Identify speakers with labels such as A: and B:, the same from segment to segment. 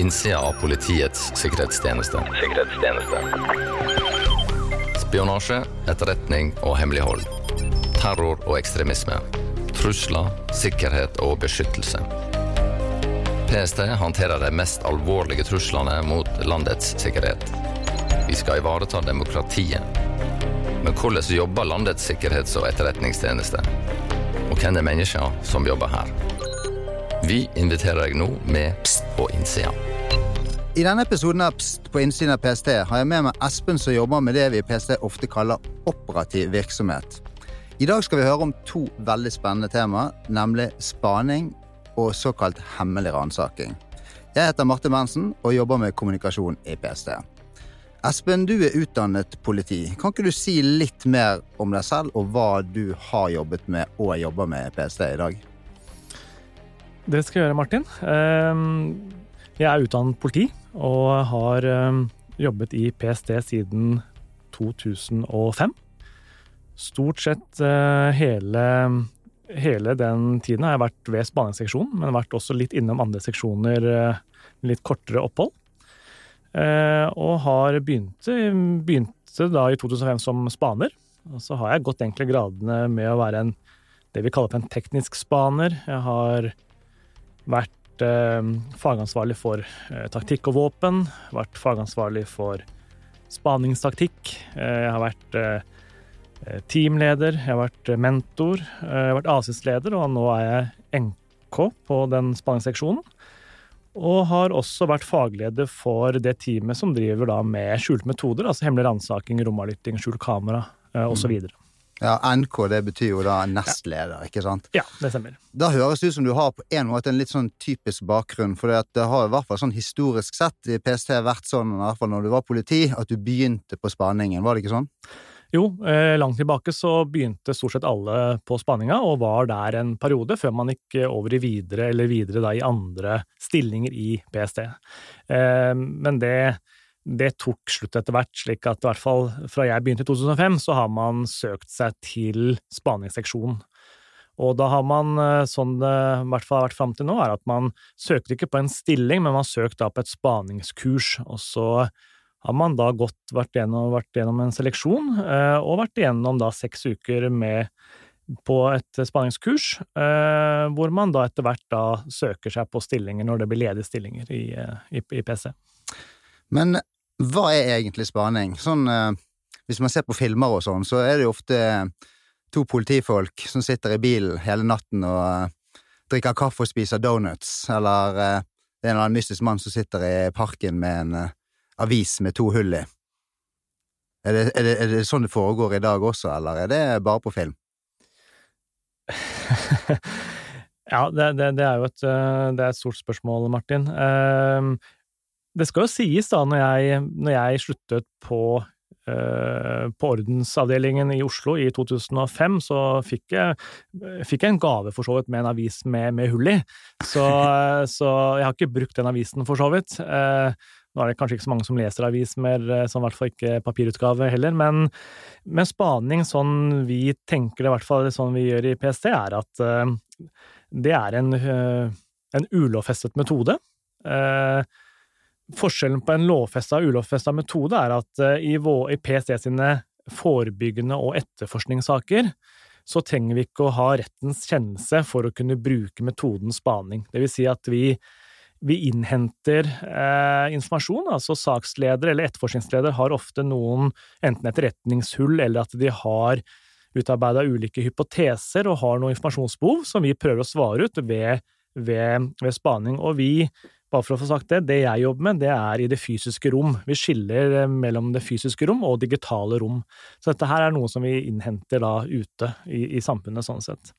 A: innsida av Politiets sikkerhetstjeneste. sikkerhetstjeneste. Spionasje, etterretning og hemmelighold. Terror og ekstremisme. Trusler, sikkerhet og beskyttelse. PST håndterer de mest alvorlige truslene mot landets sikkerhet. Vi skal ivareta demokratiet. Men hvordan jobber landets sikkerhets- og etterretningstjeneste? Og hvem er menneskene som jobber her? Vi inviterer deg nå med på innsida.
B: I denne episoden av Pst på innsiden av PST har jeg med meg Espen som jobber med det vi i PST ofte kaller operativ virksomhet. I dag skal vi høre om to veldig spennende temaer, nemlig spaning og såkalt hemmelig ransaking. Jeg heter Marte Mensen og jobber med kommunikasjon i PST. Espen, du er utdannet politi. Kan ikke du si litt mer om deg selv og hva du har jobbet med og jobber med i PST i dag?
C: Det skal jeg gjøre, Martin. Ehm, jeg er utdannet politi og har ehm, jobbet i PST siden 2005. Stort sett eh, hele, hele den tiden har jeg vært ved spaningsseksjonen, men vært også litt innom andre seksjoner med litt kortere opphold. Eh, og har begynte, begynte da i 2005 som spaner. Og så har jeg gått egentlig gradene med å være en, det vi kaller for en teknisk spaner. Jeg har vært eh, fagansvarlig for eh, taktikk og våpen. Vært fagansvarlig for spaningstaktikk. Eh, jeg har vært teamleder, jeg har vært mentor, eh, jeg har vært ASIS-leder, og nå er jeg NK på den spaningsseksjonen. Og har også vært fagleder for det teamet som driver da med skjulte metoder, altså hemmelig ransaking, romavlytting, skjult kamera osv.
B: Ja, NK det betyr jo da nestleder, ikke sant?
C: Ja, det stemmer.
B: Da høres det ut som du har på en måte en litt sånn typisk bakgrunn, for det har i hvert fall sånn historisk sett i PST vært sånn, i hvert fall når du var politi, at du begynte på spaningen, var det ikke sånn?
C: Jo, eh, langt tilbake så begynte stort sett alle på spaninga, og var der en periode før man gikk over i videre, eller videre da i andre stillinger i PST. Eh, men det, det tok slutt etter hvert, slik at i hvert fall fra jeg begynte i 2005, så har man søkt seg til spaningsseksjonen. Og da har man, eh, sånn det i hvert fall har vært fram til nå, er at man søker ikke på en stilling, men man søker da på et spaningskurs, og så har man da gått, vært gjennom, vært gjennom en seleksjon, eh, og vært igjennom da seks uker med, på et spaningskurs, eh, hvor man da etter hvert da søker seg på stillinger når det blir ledige stillinger i, i, i PC.
B: Men hva er egentlig spaning? Sånn, hvis man ser på filmer og sånn, så er det jo ofte to politifolk som sitter i bilen hele natten og drikker kaffe og spiser donuts, eller det er en eller annen mystisk mann som sitter i parken med en avis med to hull i. Er det, er, det, er det, sånn det foregår i dag også, eller er det bare på film?
C: ja, det, det, er jo et, det er et stort spørsmål, Martin. Det skal jo sies, da, når jeg, når jeg sluttet på på ordensavdelingen i Oslo i 2005, så fikk jeg, fikk jeg en gave for så vidt med en avis med, med hull i. Så, så, jeg har ikke brukt den avisen for så vidt. Nå er det kanskje ikke så mange som leser avis mer, sånn i hvert fall ikke papirutgave heller, men, men spaning, sånn vi tenker det, i hvert fall sånn vi gjør i PST, er at uh, det er en, uh, en ulovfestet metode. Uh, forskjellen på en lovfesta og ulovfesta metode er at i, i PST sine forebyggende og etterforskningssaker så trenger vi ikke å ha rettens kjennelse for å kunne bruke metoden spaning. Det vil si at vi vi innhenter eh, informasjon. altså Saksleder eller etterforskningsleder har ofte noen enten etterretningshull eller at de har utarbeida ulike hypoteser og har noe informasjonsbehov som vi prøver å svare ut ved, ved, ved, spaning. Og vi, bare for å få sagt det, det jeg jobber med, det er i det fysiske rom. Vi skiller eh, mellom det fysiske rom og digitale rom. Så dette her er noe som vi innhenter da ute i, i samfunnet, sånn sett.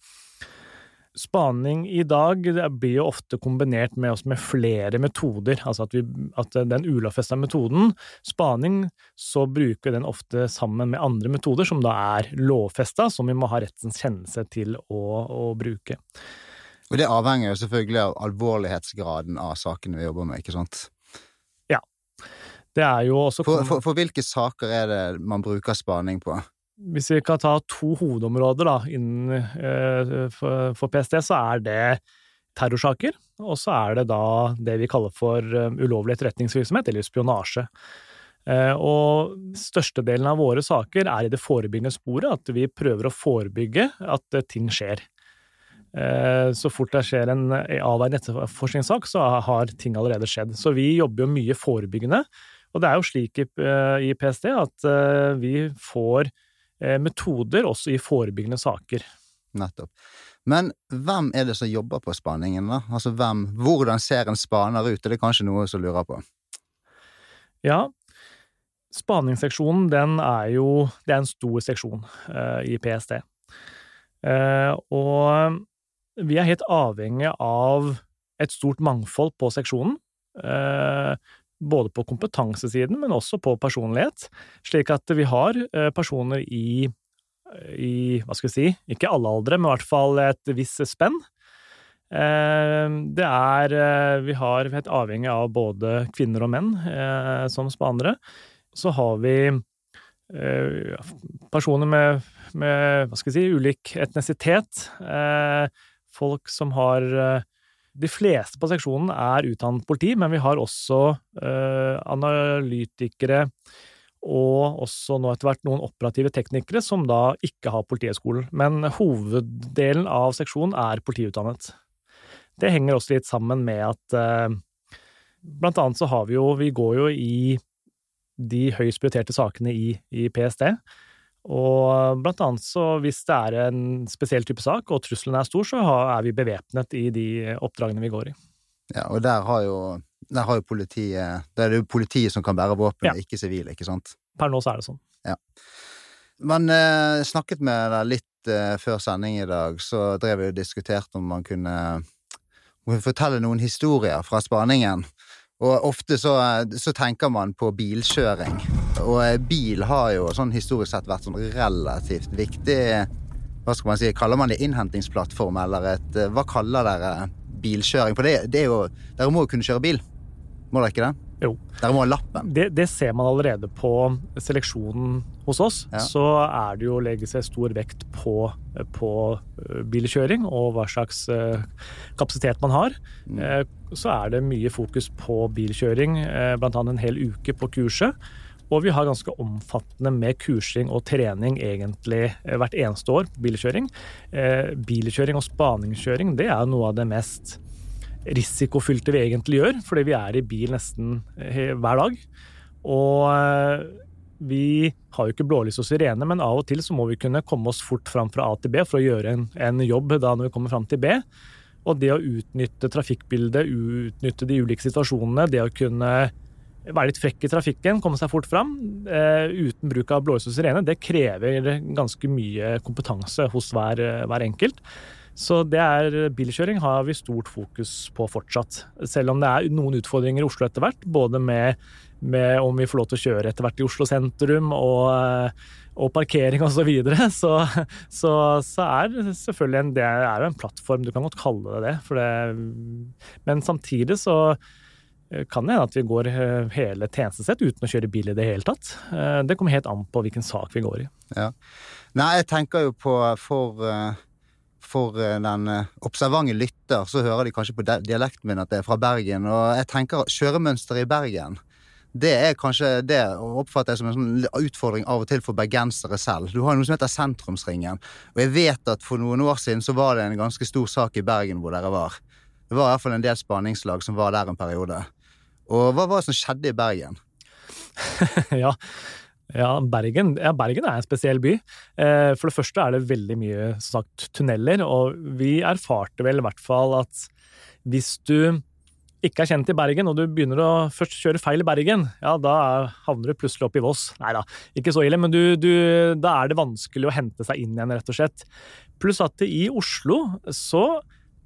C: Spaning i dag blir jo ofte kombinert med, oss med flere metoder, altså at, vi, at den ulovfesta metoden, spaning, så bruker den ofte sammen med andre metoder som da er lovfesta, som vi må ha rettens kjennelse til å, å bruke.
B: Og det avhenger jo selvfølgelig av alvorlighetsgraden av sakene vi jobber med, ikke sant?
C: Ja. Det er jo også
B: For, for, for hvilke saker er det man bruker spaning på?
C: Hvis vi kan ta to hovedområder da, innen, uh, for, for, PST, så er det terrorsaker, og så er det da det vi kaller for ulovlig etterretningsvirksomhet, eller spionasje. Og størstedelen av våre saker er i det forebyggende sporet, at vi prøver å forebygge at ting skjer. Så fort det skjer en avveiende etterforskningssak, så har ting allerede skjedd. Så vi jobber jo mye forebyggende. Og det er jo slik i PST at vi får metoder også i forebyggende saker.
B: Nettopp. Men hvem er det som jobber på spaningen, da? Altså hvem, hvordan ser en spaner ut? Er det kanskje noe som lurer på?
C: Ja, spaningsseksjonen den er jo Det er en stor seksjon i PST. Og vi er helt avhengig av et stort mangfold på seksjonen. Uh, både på kompetansesiden, men også på personlighet. Slik at vi har personer i i hva skal vi si, ikke alle aldre, men i hvert fall et visst spenn. Eh, det er eh, Vi har helt avhengig av både kvinner og menn eh, som spanere. Så har vi personer med, med hva skal vi si, ulik etnisitet. Folk som har De fleste på seksjonen er utdannet politi, men vi har også analytikere, og også nå etter hvert noen operative teknikere som da ikke har Politihøgskolen. Men hoveddelen av seksjonen er politiutdannet. Det henger også litt sammen med at eh, blant annet så har vi jo Vi går jo i de høyst prioriterte sakene i, i PST. Og blant annet så hvis det er en spesiell type sak, og trusselen er stor, så er vi bevæpnet i de oppdragene vi går i.
B: Ja, og der har jo der har jo politiet Det er jo politiet som kan bære våpen, ja. ikke sivile, ikke sant?
C: Per nå så er det sånn.
B: Ja. Men eh, snakket med deg litt eh, før sending i dag, så drev vi og diskuterte om man kunne, kunne fortelle noen historier fra spaningen. Og ofte så, så, tenker man på bilkjøring. Og eh, bil har jo sånn historisk sett vært sånn relativt viktig Hva skal man si, kaller man det innhentingsplattform, eller et eh, Hva kaller dere bilkjøring? For det, det er jo Dere må jo kunne kjøre bil. Må dere ikke det?
C: Jo.
B: Dere må ha lappen.
C: Det, det, ser man allerede på seleksjonen hos oss. Ja. Så er det jo å legge seg stor vekt på, på eh, bilkjøring og hva slags uh, kapasitet man har. Mm. Uh, så er det mye fokus på bilkjøring, bl.a. en hel uke på kurset. Og vi har ganske omfattende med kursing og trening egentlig hvert eneste år på bilkjøring. Bilkjøring og spaningskjøring det er noe av det mest risikofylte vi egentlig gjør, fordi vi er i bil nesten hver dag. Og eh, vi har jo ikke blålys og sirene, men av og til så må vi kunne komme oss fort fram fra A til B for å gjøre en, en jobb da når vi kommer fram til B. Og det å utnytte trafikkbildet, utnytte de ulike situasjonene, det å kunne være litt frekk i trafikken, komme seg fort fram uh, uten bruk av blålys og sirene, det krever ganske mye kompetanse hos hver, hver enkelt. Så det er, bilkjøring har vi stort fokus på fortsatt. Selv om det er noen utfordringer i Oslo etter hvert, både med, med om vi får lov til å kjøre etter hvert i Oslo sentrum og, og parkering osv., så, videre, så, så så er selvfølgelig en, det er jo en plattform, du kan godt kalle det det. det men samtidig så kan det hende at vi går hele tjenestesett uten å kjøre bil i det hele tatt. Det kommer helt an på hvilken sak vi går i.
B: Ja. Nei, jeg tenker jo på for for eh, den eh, observante lytter, så hører de kanskje på dialekten min at det er fra Bergen. Og jeg tenker kjøremønsteret i Bergen, det er kanskje det oppfatter jeg som en sånn utfordring av og til for bergensere selv. Du har noe som heter Sentrumsringen. Og jeg vet at for noen år siden så var det en ganske stor sak i Bergen hvor dere var. Det var i hvert fall en del spaningslag som var der en periode. Og hva var det som skjedde i Bergen?
C: ja, ja Bergen, ja, Bergen er en spesiell by. Eh, for det første er det veldig mye sagt, tunneler, og vi erfarte vel i hvert fall at hvis du ikke er kjent i Bergen, og du begynner å først kjøre feil i Bergen, ja, da havner du plutselig opp i Voss. Nei da, ikke så ille, men du, du, da er det vanskelig å hente seg inn igjen, rett og slett. Pluss at i Oslo så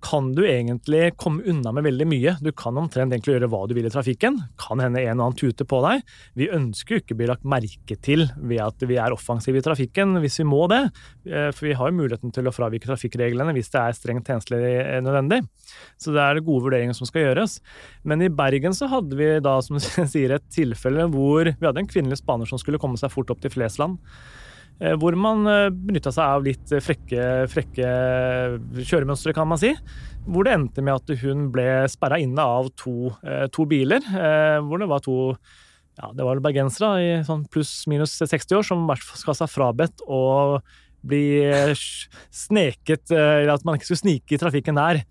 C: kan du egentlig komme unna med veldig mye. Du kan omtrent egentlig gjøre hva du vil i trafikken. Kan hende en og annen tute på deg. Vi ønsker jo ikke å bli lagt merke til ved at vi er offensive i trafikken, hvis vi må det. Eh, for vi har jo muligheten til å fravike trafikkreglene hvis det er strengt tjenestelig eh, nødvendig. Så det er gode vurderinger som skal gjøres. Men i Bergen så hadde vi da, som du sier, et tilfelle hvor vi hadde en kvinnelig spaner som skulle komme seg fort opp til Flesland. Hvor man benytta seg av litt frekke, frekke kjøremønstre, kan man si. Hvor det endte med at hun ble sperra inne av to, to biler, hvor det var to ja, det var bergensere i sånn pluss-minus 60 år som skal ha seg frabedt å bli sneket Eller at man ikke skulle snike i trafikken der.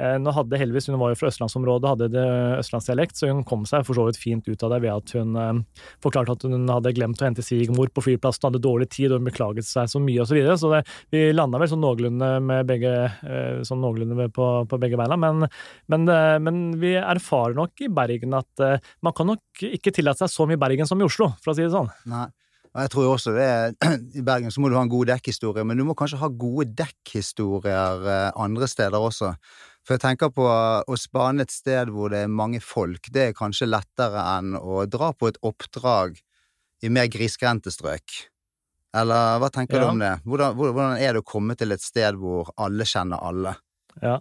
C: Eh, nå hadde heldigvis, Hun var jo fra østlandsområdet, hadde det østlandsdialekt, så hun kom seg for så vidt fint ut av det ved at hun eh, forklarte at hun hadde glemt å hente svigermor på flyplassen, hadde dårlig tid og beklaget seg så mye osv. Så, videre. så vi landa vel sånn noenlunde, med begge, eh, sånn noenlunde på, på, begge beina. Men, men, men, vi erfarer nok i Bergen at man kan nok ikke tillate seg så mye Bergen som i Oslo, for å si det sånn.
B: Nei. Jeg tror også det I Bergen så må du ha en god dekkhistorie, men du må kanskje ha gode dekkhistorier andre steder også. For jeg tenker på å spane et sted hvor det er mange folk, det er kanskje lettere enn å dra på et oppdrag i mer grisgrendte strøk. Eller hva tenker ja. du om det? Hvordan, hvordan, er det å komme til et sted hvor alle kjenner alle?
C: Ja,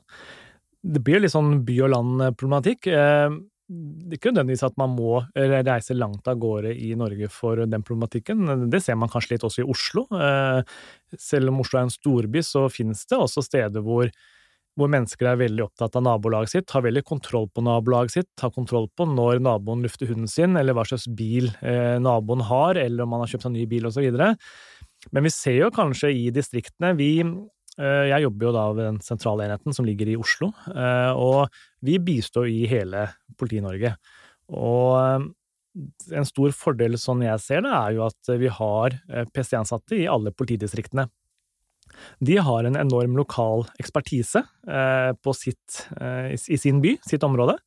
C: det blir litt sånn by og land-problematikk. Eh, det er ikke nødvendigvis at man må reise langt av gårde i Norge for den problematikken. Det ser man kanskje litt også i Oslo. Eh, selv om Oslo er en storby, så finnes det også steder hvor hvor mennesker er veldig opptatt av nabolaget sitt, har veldig kontroll på nabolaget sitt, har kontroll på når naboen lufter hunden sin, eller hva slags bil eh, naboen har, eller om han har kjøpt seg ny bil, osv. Men vi ser jo kanskje i distriktene vi eh, Jeg jobber jo da ved den sentrale enheten som ligger i Oslo, eh, og vi bistår i hele Politi-Norge. Og eh, en stor fordel, sånn jeg ser det, er jo at vi har eh, PST-ansatte i alle politidistriktene. De har en enorm lokal ekspertise eh, sitt, eh, i sin by, sitt område,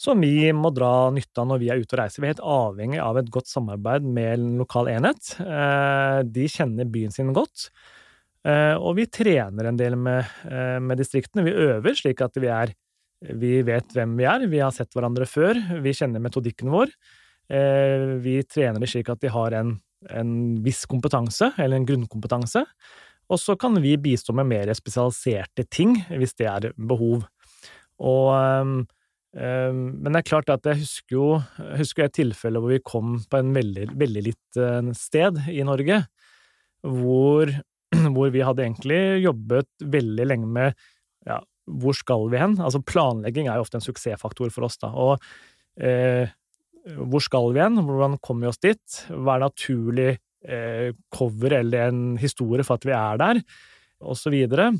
C: som vi må dra nytte av når vi er ute og reiser. Vi er helt avhengig av et godt samarbeid med en lokal enhet. Eh, de kjenner byen sin godt. Og vi trener en del med, med distriktene. Vi øver slik at vi er vi vet hvem vi er, vi har sett hverandre før, vi kjenner metodikken vår. Vi trener det slik at de har en en viss kompetanse, eller en grunnkompetanse, og så kan vi bistå med mer spesialiserte ting hvis det er behov. Og, men det er klart at jeg husker jo jeg husker et tilfelle hvor vi kom på en veldig, veldig lite uh, sted i Norge, hvor, hvor, vi hadde egentlig jobbet veldig lenge med ja, hvor skal vi hen? Altså planlegging er jo ofte en suksessfaktor for oss, da. Og eh, hvor skal vi hen, hvordan kommer vi oss dit, hva er naturlig eh, cover eller en historie for at vi er der, og så videre.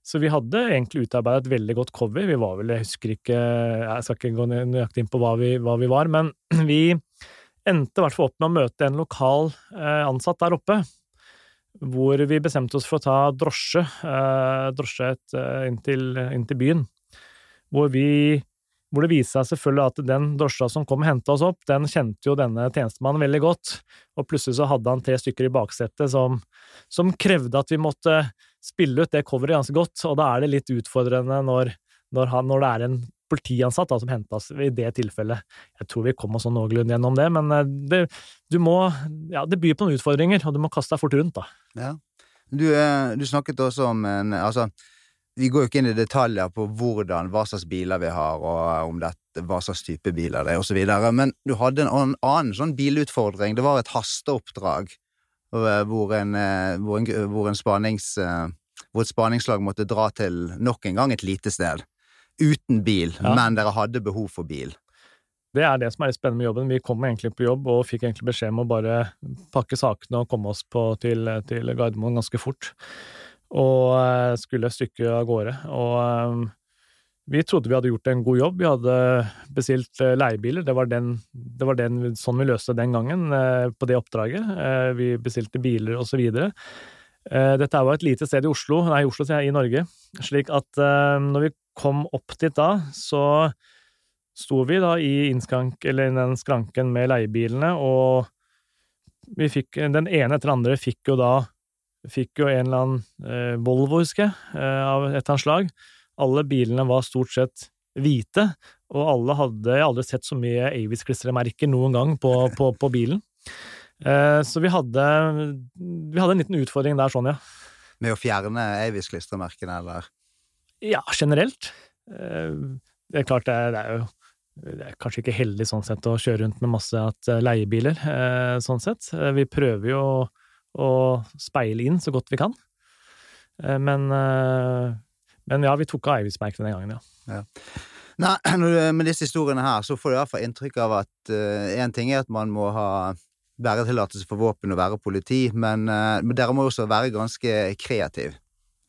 C: Så vi hadde egentlig utarbeidet et veldig godt cover. Vi var vel, jeg husker ikke, jeg skal ikke gå nøyaktig inn på hva vi, hva vi var, men vi endte i hvert fall opp med å møte en lokal eh, ansatt der oppe, hvor vi bestemte oss for å ta drosje, eh, drosje inn til byen. Hvor vi hvor det viste seg selvfølgelig at den drosja som kom og henta oss opp, den kjente jo denne tjenestemannen veldig godt, og plutselig så hadde han tre stykker i baksetet som, som krevde at vi måtte spille ut det coveret ganske godt, og da er det litt utfordrende når, når, han, når det er en politiansatt da, som henta oss i det tilfellet. Jeg tror vi kom oss sånn noenlunde gjennom det, men eh, det, du må, ja, det byr på noen utfordringer, og du må kaste deg fort rundt, da.
B: Ja. Du, eh, du snakket også om en Altså, vi går jo ikke inn i detaljer på hvordan, hva slags biler vi har, og om dette, hva slags type biler det er, osv., men du hadde en annen sånn bilutfordring. Det var et hasteoppdrag eh, hvor, en, eh, hvor, en, hvor, en spanings, eh, hvor et spaningslag måtte dra til nok en gang et lite sted. Uten bil, ja. men dere hadde behov for bil.
C: Det er det som er litt spennende med jobben. Vi kom egentlig på jobb og fikk egentlig beskjed om å bare pakke sakene og komme oss på, til, til Gardermoen ganske fort og eh, skulle stykke av gårde. Og eh, vi trodde vi hadde gjort en god jobb. Vi hadde bestilt eh, leiebiler. Det var, den, det var den, sånn vi løste den gangen på det oppdraget. Vi bestilte biler videre. Dette var et lite sted i Oslo, nei, Oslo sier jeg, i Norge. Slik at når vi kom opp dit da, så sto vi da i innskrank, den skranken med leiebilene, og vi fikk Den ene etter den andre fikk jo da Fikk jo en eller annen eh, Volvo, husker jeg, eh, av et eller annet slag. Alle bilene var stort sett hvite, og alle hadde Jeg har aldri sett så mye Avis-klistremerker noen gang på, på, på bilen. Eh, så vi hadde, vi hadde en liten utfordring der, sånn, ja.
B: Med å fjerne Avis-klistremerkene, eller?
C: Ja, generelt. Eh, det er klart, det er, det er jo det er kanskje ikke heldig sånn sett å kjøre rundt med masse leiebiler, eh, sånn sett. Eh, vi prøver jo og speile inn så godt vi kan. Eh, men, eh, men ja, vi tok av Eividsmerket den gangen, ja.
B: ja. Nei, med disse historiene her, så får du i hvert fall inntrykk av at én uh, ting er at man må ha væretillatelse for våpen og være politi, men, uh, men dere må også være ganske kreativ,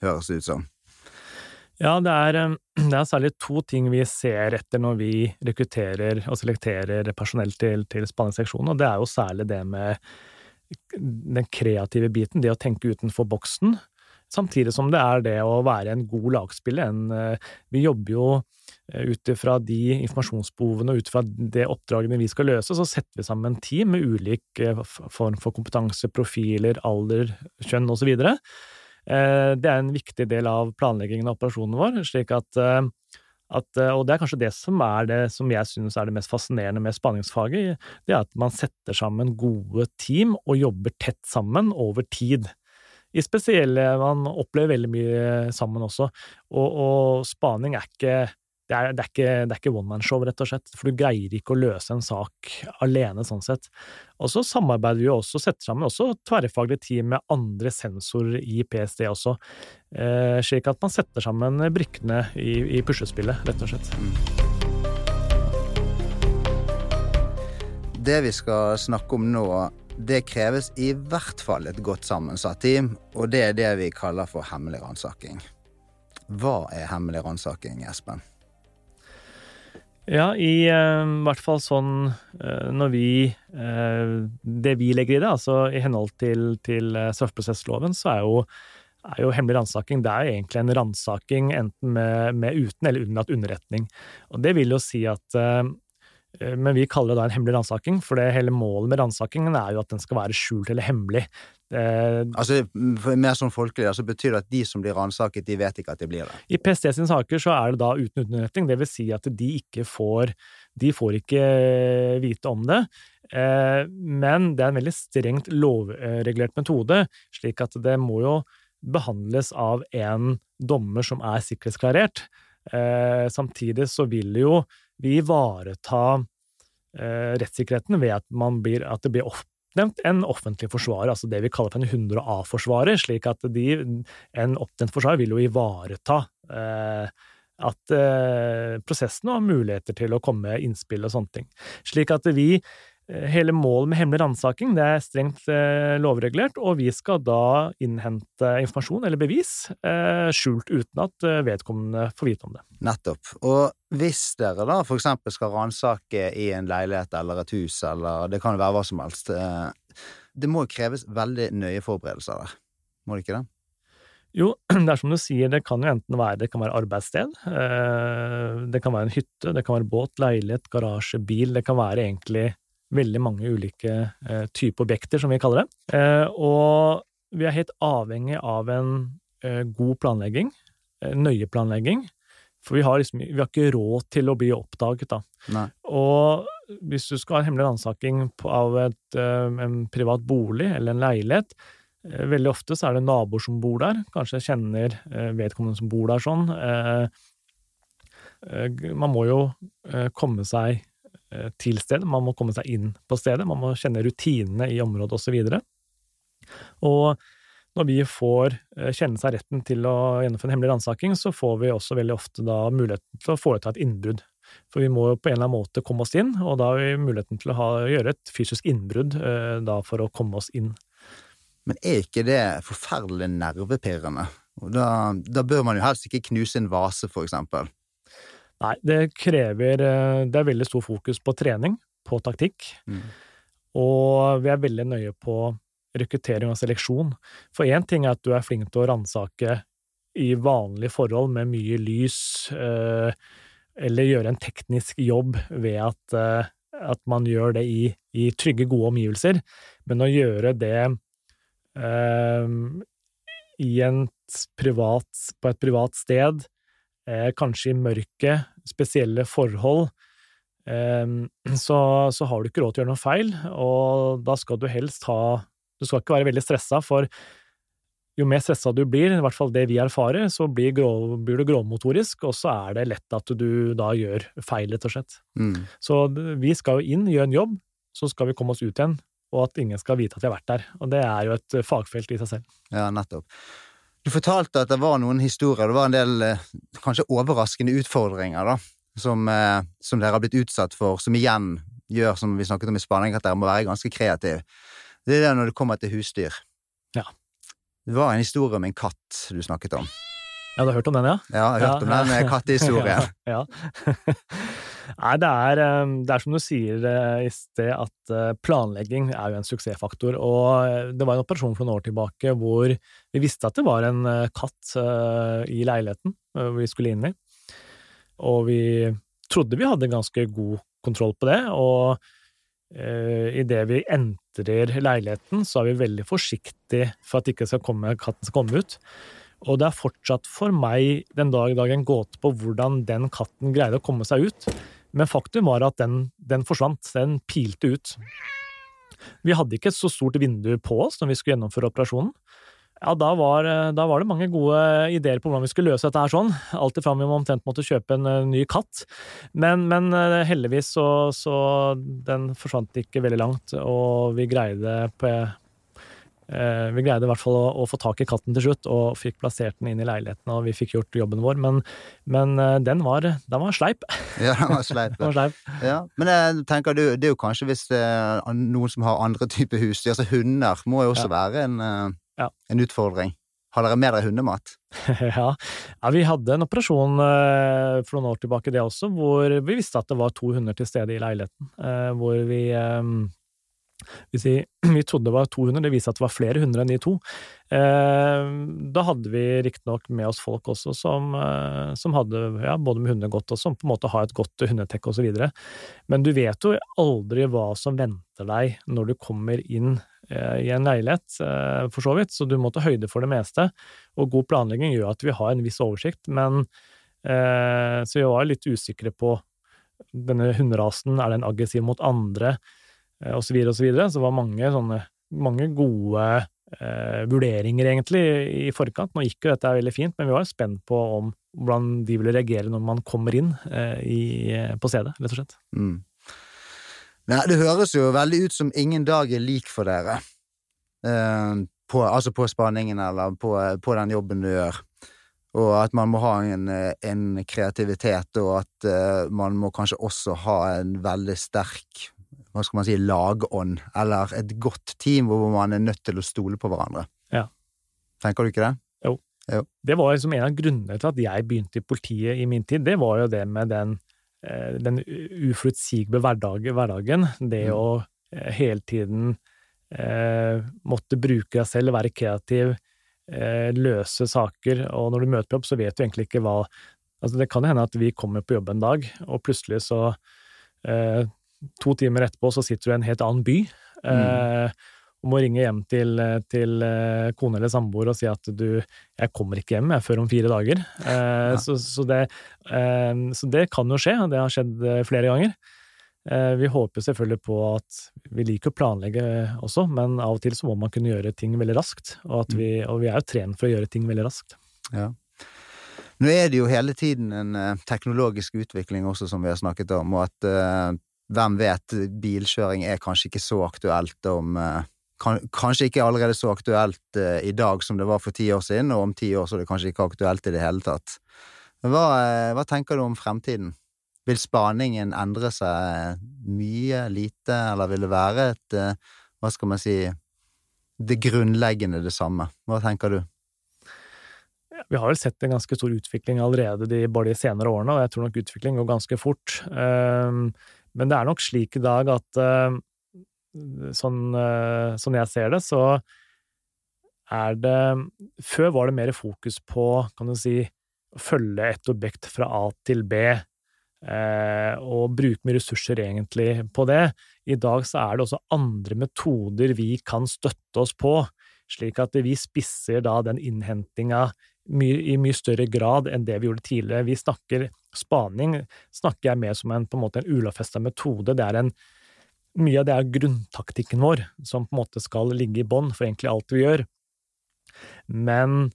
B: høres det ut som.
C: Ja, det er, det er, særlig to ting vi ser etter når vi rekrutterer og selekterer personell til, til spanningsseksjonen, og det er jo særlig det med den kreative biten, det å tenke utenfor boksen, samtidig som det er det å være en god lagspiller. En, eh, vi jobber jo eh, ut ifra de informasjonsbehovene og ut ifra det oppdragene vi skal løse, så setter vi sammen en team med ulik eh, form for kompetanse, profiler, alder, kjønn osv. Det er en viktig del av planleggingen av operasjonen vår, slik at at, eh, og det er kanskje det som er det som jeg synes er det mest fascinerende med spaningsfaget, det er at man setter sammen gode team og jobber tett sammen over tid. I spesielle Man opplever veldig mye sammen også, og, og spaning er ikke det er, det er, ikke, det er ikke one man show, rett og slett, for du greier ikke å løse en sak alene, sånn sett. Og så samarbeider vi jo også, setter sammen også tverrfaglige team med andre sensorer i PST også, eh, slik at man setter sammen brikkene i, i puslespillet, rett og slett.
B: Det vi skal snakke om nå, det kreves i hvert fall et godt sammensatt team, og det er det vi kaller for hemmelig ransaking. Hva er hemmelig ransaking, Espen?
C: Ja, i uh, hvert fall sånn uh, når vi uh, Det vi legger i det, altså i henhold til, til straffeprosessloven, så er jo, er jo hemmelig ransaking det er egentlig en ransaking enten med, med, uten eller unnlatt underretning. Og det vil jo si at men vi kaller det da en hemmelig ransaking, for det hele målet med ransakingen er jo at den skal være skjult eller hemmelig.
B: Eh, altså, Mer sånn folkelig, altså betyr det at de som blir ransaket, de vet ikke at de blir det?
C: I PST sine saker så er det da uten underretning, det vil si at de ikke får De får ikke vite om det. Eh, men det er en veldig strengt lovregulert metode, slik at det må jo behandles av en dommer som er sikkerhetsklarert. Eh, samtidig så vil jo vi ivareta rettssikkerheten ved at, blir, at det blir oppnevnt en offentlig forsvarer, altså det vi kaller for en 100 A-forsvarer, slik at de, en oppnevnt forsvarer vil jo ivareta eh, at eh, prosessen har muligheter til å komme med innspill og sånne ting. Slik at vi hele målet med hemmelig ransaking er strengt eh, lovregulert, og vi skal da innhente informasjon eller bevis eh, skjult uten at eh, vedkommende får vite om det.
B: Nettopp. Og hvis dere da for eksempel skal ransake i en leilighet eller et hus, eller det kan være hva som helst, eh, det må kreves veldig nøye forberedelser der, må det ikke det?
C: Jo, det er som du sier, det kan jo enten være det kan være arbeidssted, eh, det kan være en hytte, det kan være båt, leilighet, garasje, bil, det kan være egentlig veldig mange ulike eh, typer objekter, som vi kaller det. Eh, og vi er helt avhengig av en eh, god planlegging, eh, nøye planlegging, for vi har, liksom, vi har ikke råd til å bli oppdaget, da.
B: Nei.
C: Og hvis du skal ha en hemmelig ransaking av et, eh, en privat bolig eller en leilighet, eh, veldig ofte så er det naboer som bor der, kanskje kjenner vedkommende som bor der sånn. Man må jo komme seg til stedet, man må komme seg inn på stedet, man må kjenne rutinene i området osv. Og, og når vi får eh, kjenne seg retten til å gjennomføre en hemmelig ransaking, så får vi også veldig ofte da muligheten til å foreta et innbrudd. For vi må jo på en eller annen måte komme oss inn, og da har vi muligheten til å ha, gjøre et fysisk innbrudd eh, da for å komme oss inn.
B: Men er ikke det forferdelig nervepirrende? Da, da bør man jo helst ikke knuse en vase, for eksempel.
C: Nei, det krever eh, Det er veldig stor fokus på trening, på taktikk. Mm. Og vi er veldig nøye på rekruttering og seleksjon. For én ting er at du er flink til å ransake i vanlige forhold med mye lys, eh, eller gjøre en teknisk jobb ved at, eh, at man gjør det i, i, trygge, gode omgivelser. Men å gjøre det um, i en privat, på et privat sted, eh, kanskje i mørket, spesielle forhold, eh, så, så, har du ikke råd til å gjøre noe feil, og da skal du helst ha Du skal ikke være veldig stressa, for jo mer stressa du blir, i hvert fall det vi erfarer, så blir, grå, blir du gråmotorisk, og så er det lett at du da gjør feil, rett og slett. Mm. Så vi skal jo inn, gjøre en jobb, så skal vi komme oss ut igjen og at ingen skal vite at vi har vært der. Og det er jo et fagfelt i seg selv.
B: Ja, nettopp. Du fortalte at det var noen historier, det var en del eh, kanskje overraskende utfordringer, da, som, eh, som dere har blitt utsatt for, som igjen gjør, som vi snakket om i Spanning, at dere må være ganske kreative. Det er det når det kommer til husdyr.
C: Ja.
B: Det var en historie om en katt du snakket om.
C: Ja, du har hørt om den, ja?
B: Ja, jeg har hørt om den kattehistorien.
C: ja. Nei, det er, eh, det er, som du sier eh, i sted, at eh, planlegging er jo en suksessfaktor. Og det var en operasjon for noen år tilbake hvor vi visste at det var en katt i leiligheten vi skulle inn i. Og vi trodde vi hadde ganske god kontroll på det. Og uh, idet vi entrer leiligheten, så er vi veldig forsiktige for at ikke katten skal komme ut. Og det er fortsatt for meg den dag i dag en gåte på hvordan den katten greide å komme seg ut. Men faktum var at den, den forsvant. Den pilte ut. Vi hadde ikke et så stort vindu på oss når vi skulle gjennomføre operasjonen. Ja, da var, da var, det mange gode ideer på hvordan vi skulle løse dette her sånn. Alt ifra vi omtrent måtte kjøpe en uh, ny katt. Men, men uh, heldigvis så, så den forsvant ikke veldig langt, og vi greide på, Eh, vi greide i hvert fall å, å, få tak i katten til slutt, og fikk plassert den inn i leiligheten, og vi fikk gjort jobben vår. Men, men eh, den, var, den, var, sleip.
B: Ja, den var sleip.
C: den var sleip.
B: Ja. Men jeg tenker, det, det er jo kanskje hvis er noen som har andre typer husdyr, altså hunder må jo også ja. være en, eh, ja. en utfordring. Har dere med dere hundemat?
C: ja. ja, vi hadde en operasjon for noen år tilbake, det også, hvor vi visste at det var to hunder til stede i leiligheten. Hvor vi hvis vi, vi trodde det var 200, det viste at det var flere hundre enn de to. Eh, da hadde vi riktignok med oss folk også som, eh, som hadde ja, både med hunder godt og som på en måte har et godt hundetekk osv. Men du vet jo aldri hva som venter deg når du kommer inn eh, i en leilighet, for så vidt, så du må ta høyde for det meste. Og god planlegging gjør at vi har en viss oversikt, men så vi var litt usikre på denne hunderasen, er den aggressiv mot andre? Eh, og så videre og så videre. Så var mange sånne mange gode eh, vurderinger, egentlig, i forkant. Nå gikk jo dette veldig fint, men vi var spent på om, hvordan de ville reagere når man kommer inn eh, i, på stedet, rett og slett. Mm.
B: Nei, det høres jo veldig ut som ingen dag er lik for dere. Eh, på, altså på spaningen eller på, på, den jobben du gjør. Og at man må ha en, en kreativitet, og at uh, man må kanskje også ha en veldig sterk hva skal man si, lagånd, eller et godt team hvor man er nødt til å stole på hverandre.
C: Ja.
B: Tenker du ikke det?
C: Jo. jo. Det var liksom en av grunnene til at jeg begynte i politiet i min tid. Det var jo det med den, eh, den uforutsigbare hverdagen, hverdagen. Det mm. å eh, hele tiden eh, måtte bruke deg selv, være kreativ, eh, løse saker. Og når du møter på jobb, så vet du egentlig ikke hva Altså, det kan hende at vi kommer på jobb en dag, og plutselig så eh, to timer etterpå så sitter du i en helt annen by. Mm. Eh, og må ringe hjem til, til eh, kone eller samboer og si at du 'jeg kommer ikke hjem jeg, før om fire dager'. Eh, ja. så, så, det, eh, så, det, kan jo skje, og det har skjedd flere ganger. Vi håper selvfølgelig på at vi liker å planlegge også, men av og til så må man kunne gjøre ting veldig raskt. Og, vi, mm. og vi er jo trent for å gjøre ting veldig raskt.
B: Ja. Nå er det jo hele tiden en teknologisk utvikling også, som vi har snakket om, og at hvem vet, bilkjøring er kanskje ikke så aktuelt om eh, Kanskje ikke allerede så aktuelt eh, i dag som det var for ti år siden, og om ti år så er det kanskje ikke aktuelt i det hele tatt. Hva, eh, hva tenker du om fremtiden? Vil spaningen endre seg mye, lite, eller vil det være et Hva skal man si Det grunnleggende det samme? Hva tenker du?
C: Vi har vel sett en ganske stor utvikling allerede de, bare de senere årene, og jeg tror nok utvikling går ganske fort. Men det er nok slik i dag at uh, sånn, uh, sånn jeg ser det, så er det Før var det mer fokus på, kan du si, å følge et objekt fra A til B, uh, og bruke mye ressurser egentlig på det. I dag så er det også andre metoder vi kan støtte oss på, slik at vi spisser da den innhentinga i mye større grad enn det vi gjorde tidligere. Vi snakker spaning snakker jeg mer som en, på en måte en ulovfesta metode. Det er en Mye av det er grunntaktikken vår, som på en måte skal ligge i bånn for egentlig alt vi gjør. Men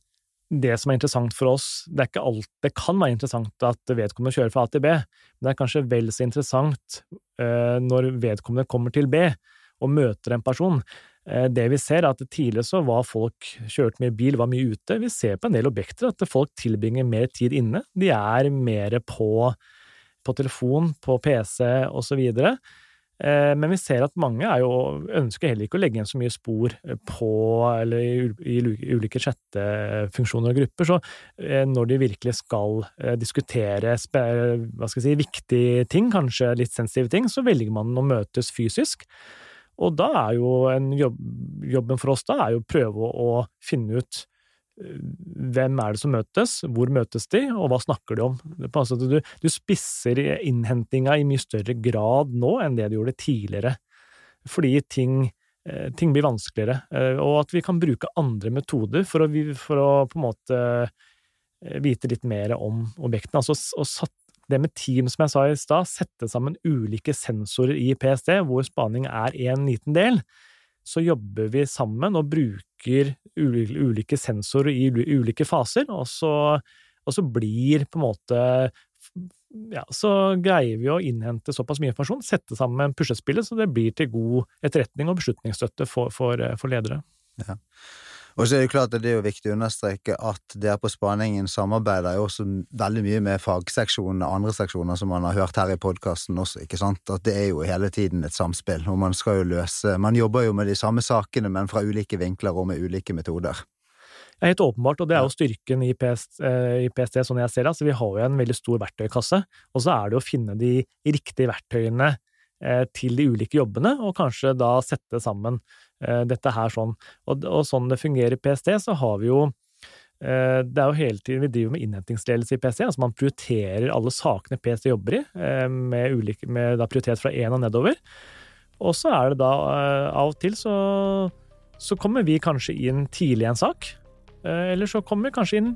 C: det som er interessant for oss, det er ikke alt Det kan være interessant at vedkommende kjører fra A til B, men det er kanskje vel så interessant uh, når vedkommende kommer til B, og møter en person. Eh, det vi ser, er at tidligere så var folk kjørt mye bil, var mye ute. Vi ser på en del objekter at folk tilbringer mer tid inne. De er mer på, på telefon, på PC osv. Eh, men vi ser at mange jo, ønsker heller ikke å legge igjen så mye spor på eller i, i ulike chattefunksjoner og grupper. Så eh, når de virkelig skal diskutere hva skal jeg si, viktige ting, kanskje litt sensitive ting, så velger man å møtes fysisk. Og da er jo jobb, jobben for oss da er jo å prøve å, finne ut eh, hvem er det som møtes, hvor møtes de, og hva snakker de om? Du, du spisser innhentinga i mye større grad nå enn det du gjorde tidligere, fordi ting, eh, ting blir vanskeligere, eh, og at vi kan bruke andre metoder for å, for å på en måte vite litt mer om objektene. Altså å det med team, som jeg sa i stad, sette sammen ulike sensorer i PST, hvor spaning er en liten del, så jobber vi sammen og bruker ulike sensorer i ulike faser, og så, og så blir på en måte ja, så greier vi å innhente såpass mye informasjon, sette sammen puslespillet, så det blir til god etterretning og beslutningsstøtte for, for, for ledere. Ja.
B: Og så er det jo klart at det er jo viktig å understreke at dere på Spaningen samarbeider jo også veldig mye med fagseksjonene, andre seksjoner som man har hørt her i podkasten også, ikke sant? At det er jo hele tiden et samspill, og man skal jo løse Man jobber jo med de samme sakene, men fra ulike vinkler og med ulike metoder.
C: Ja, helt åpenbart, og det er jo styrken i PST, eh, i PST sånn jeg ser det. Altså, vi har jo en veldig stor verktøykasse, og så er det å finne de riktige verktøyene eh, til de ulike jobbene, og kanskje da sette sammen dette her sånn. Og, og, sånn det fungerer i PST, så har vi jo eh, det er jo hele tiden Vi driver med innhentingsledelse i PST. altså Man prioriterer alle sakene PST jobber i, eh, med, ulike, med prioritet fra én og nedover. Og så er det da av og til så, så kommer vi kanskje inn tidlig i en sak. Eller så kommer vi kanskje inn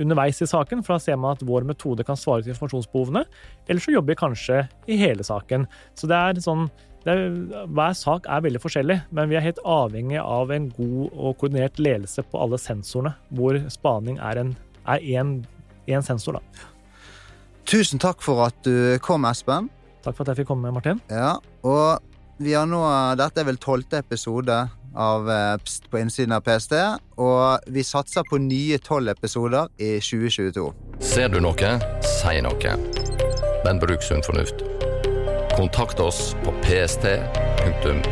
C: underveis i saken, for da ser man at vår metode kan svare til informasjonsbehovene. Eller så jobber vi kanskje i hele saken. Så det er sånn er, hver sak er veldig forskjellig, men vi er helt avhengig av en god og koordinert ledelse på alle sensorene, hvor spaning er én sensor. Da.
B: Tusen takk for at du kom, Espen.
C: Takk for at jeg fikk komme, Martin.
B: Ja, og vi har nå, Dette er vel tolvte episode av eh, Pst på innsiden av PST, og vi satser på nye tolv episoder i 2022.
A: Ser du noe, si noe. Men bruk sunn fornuft. Kontakt oss på pst.no.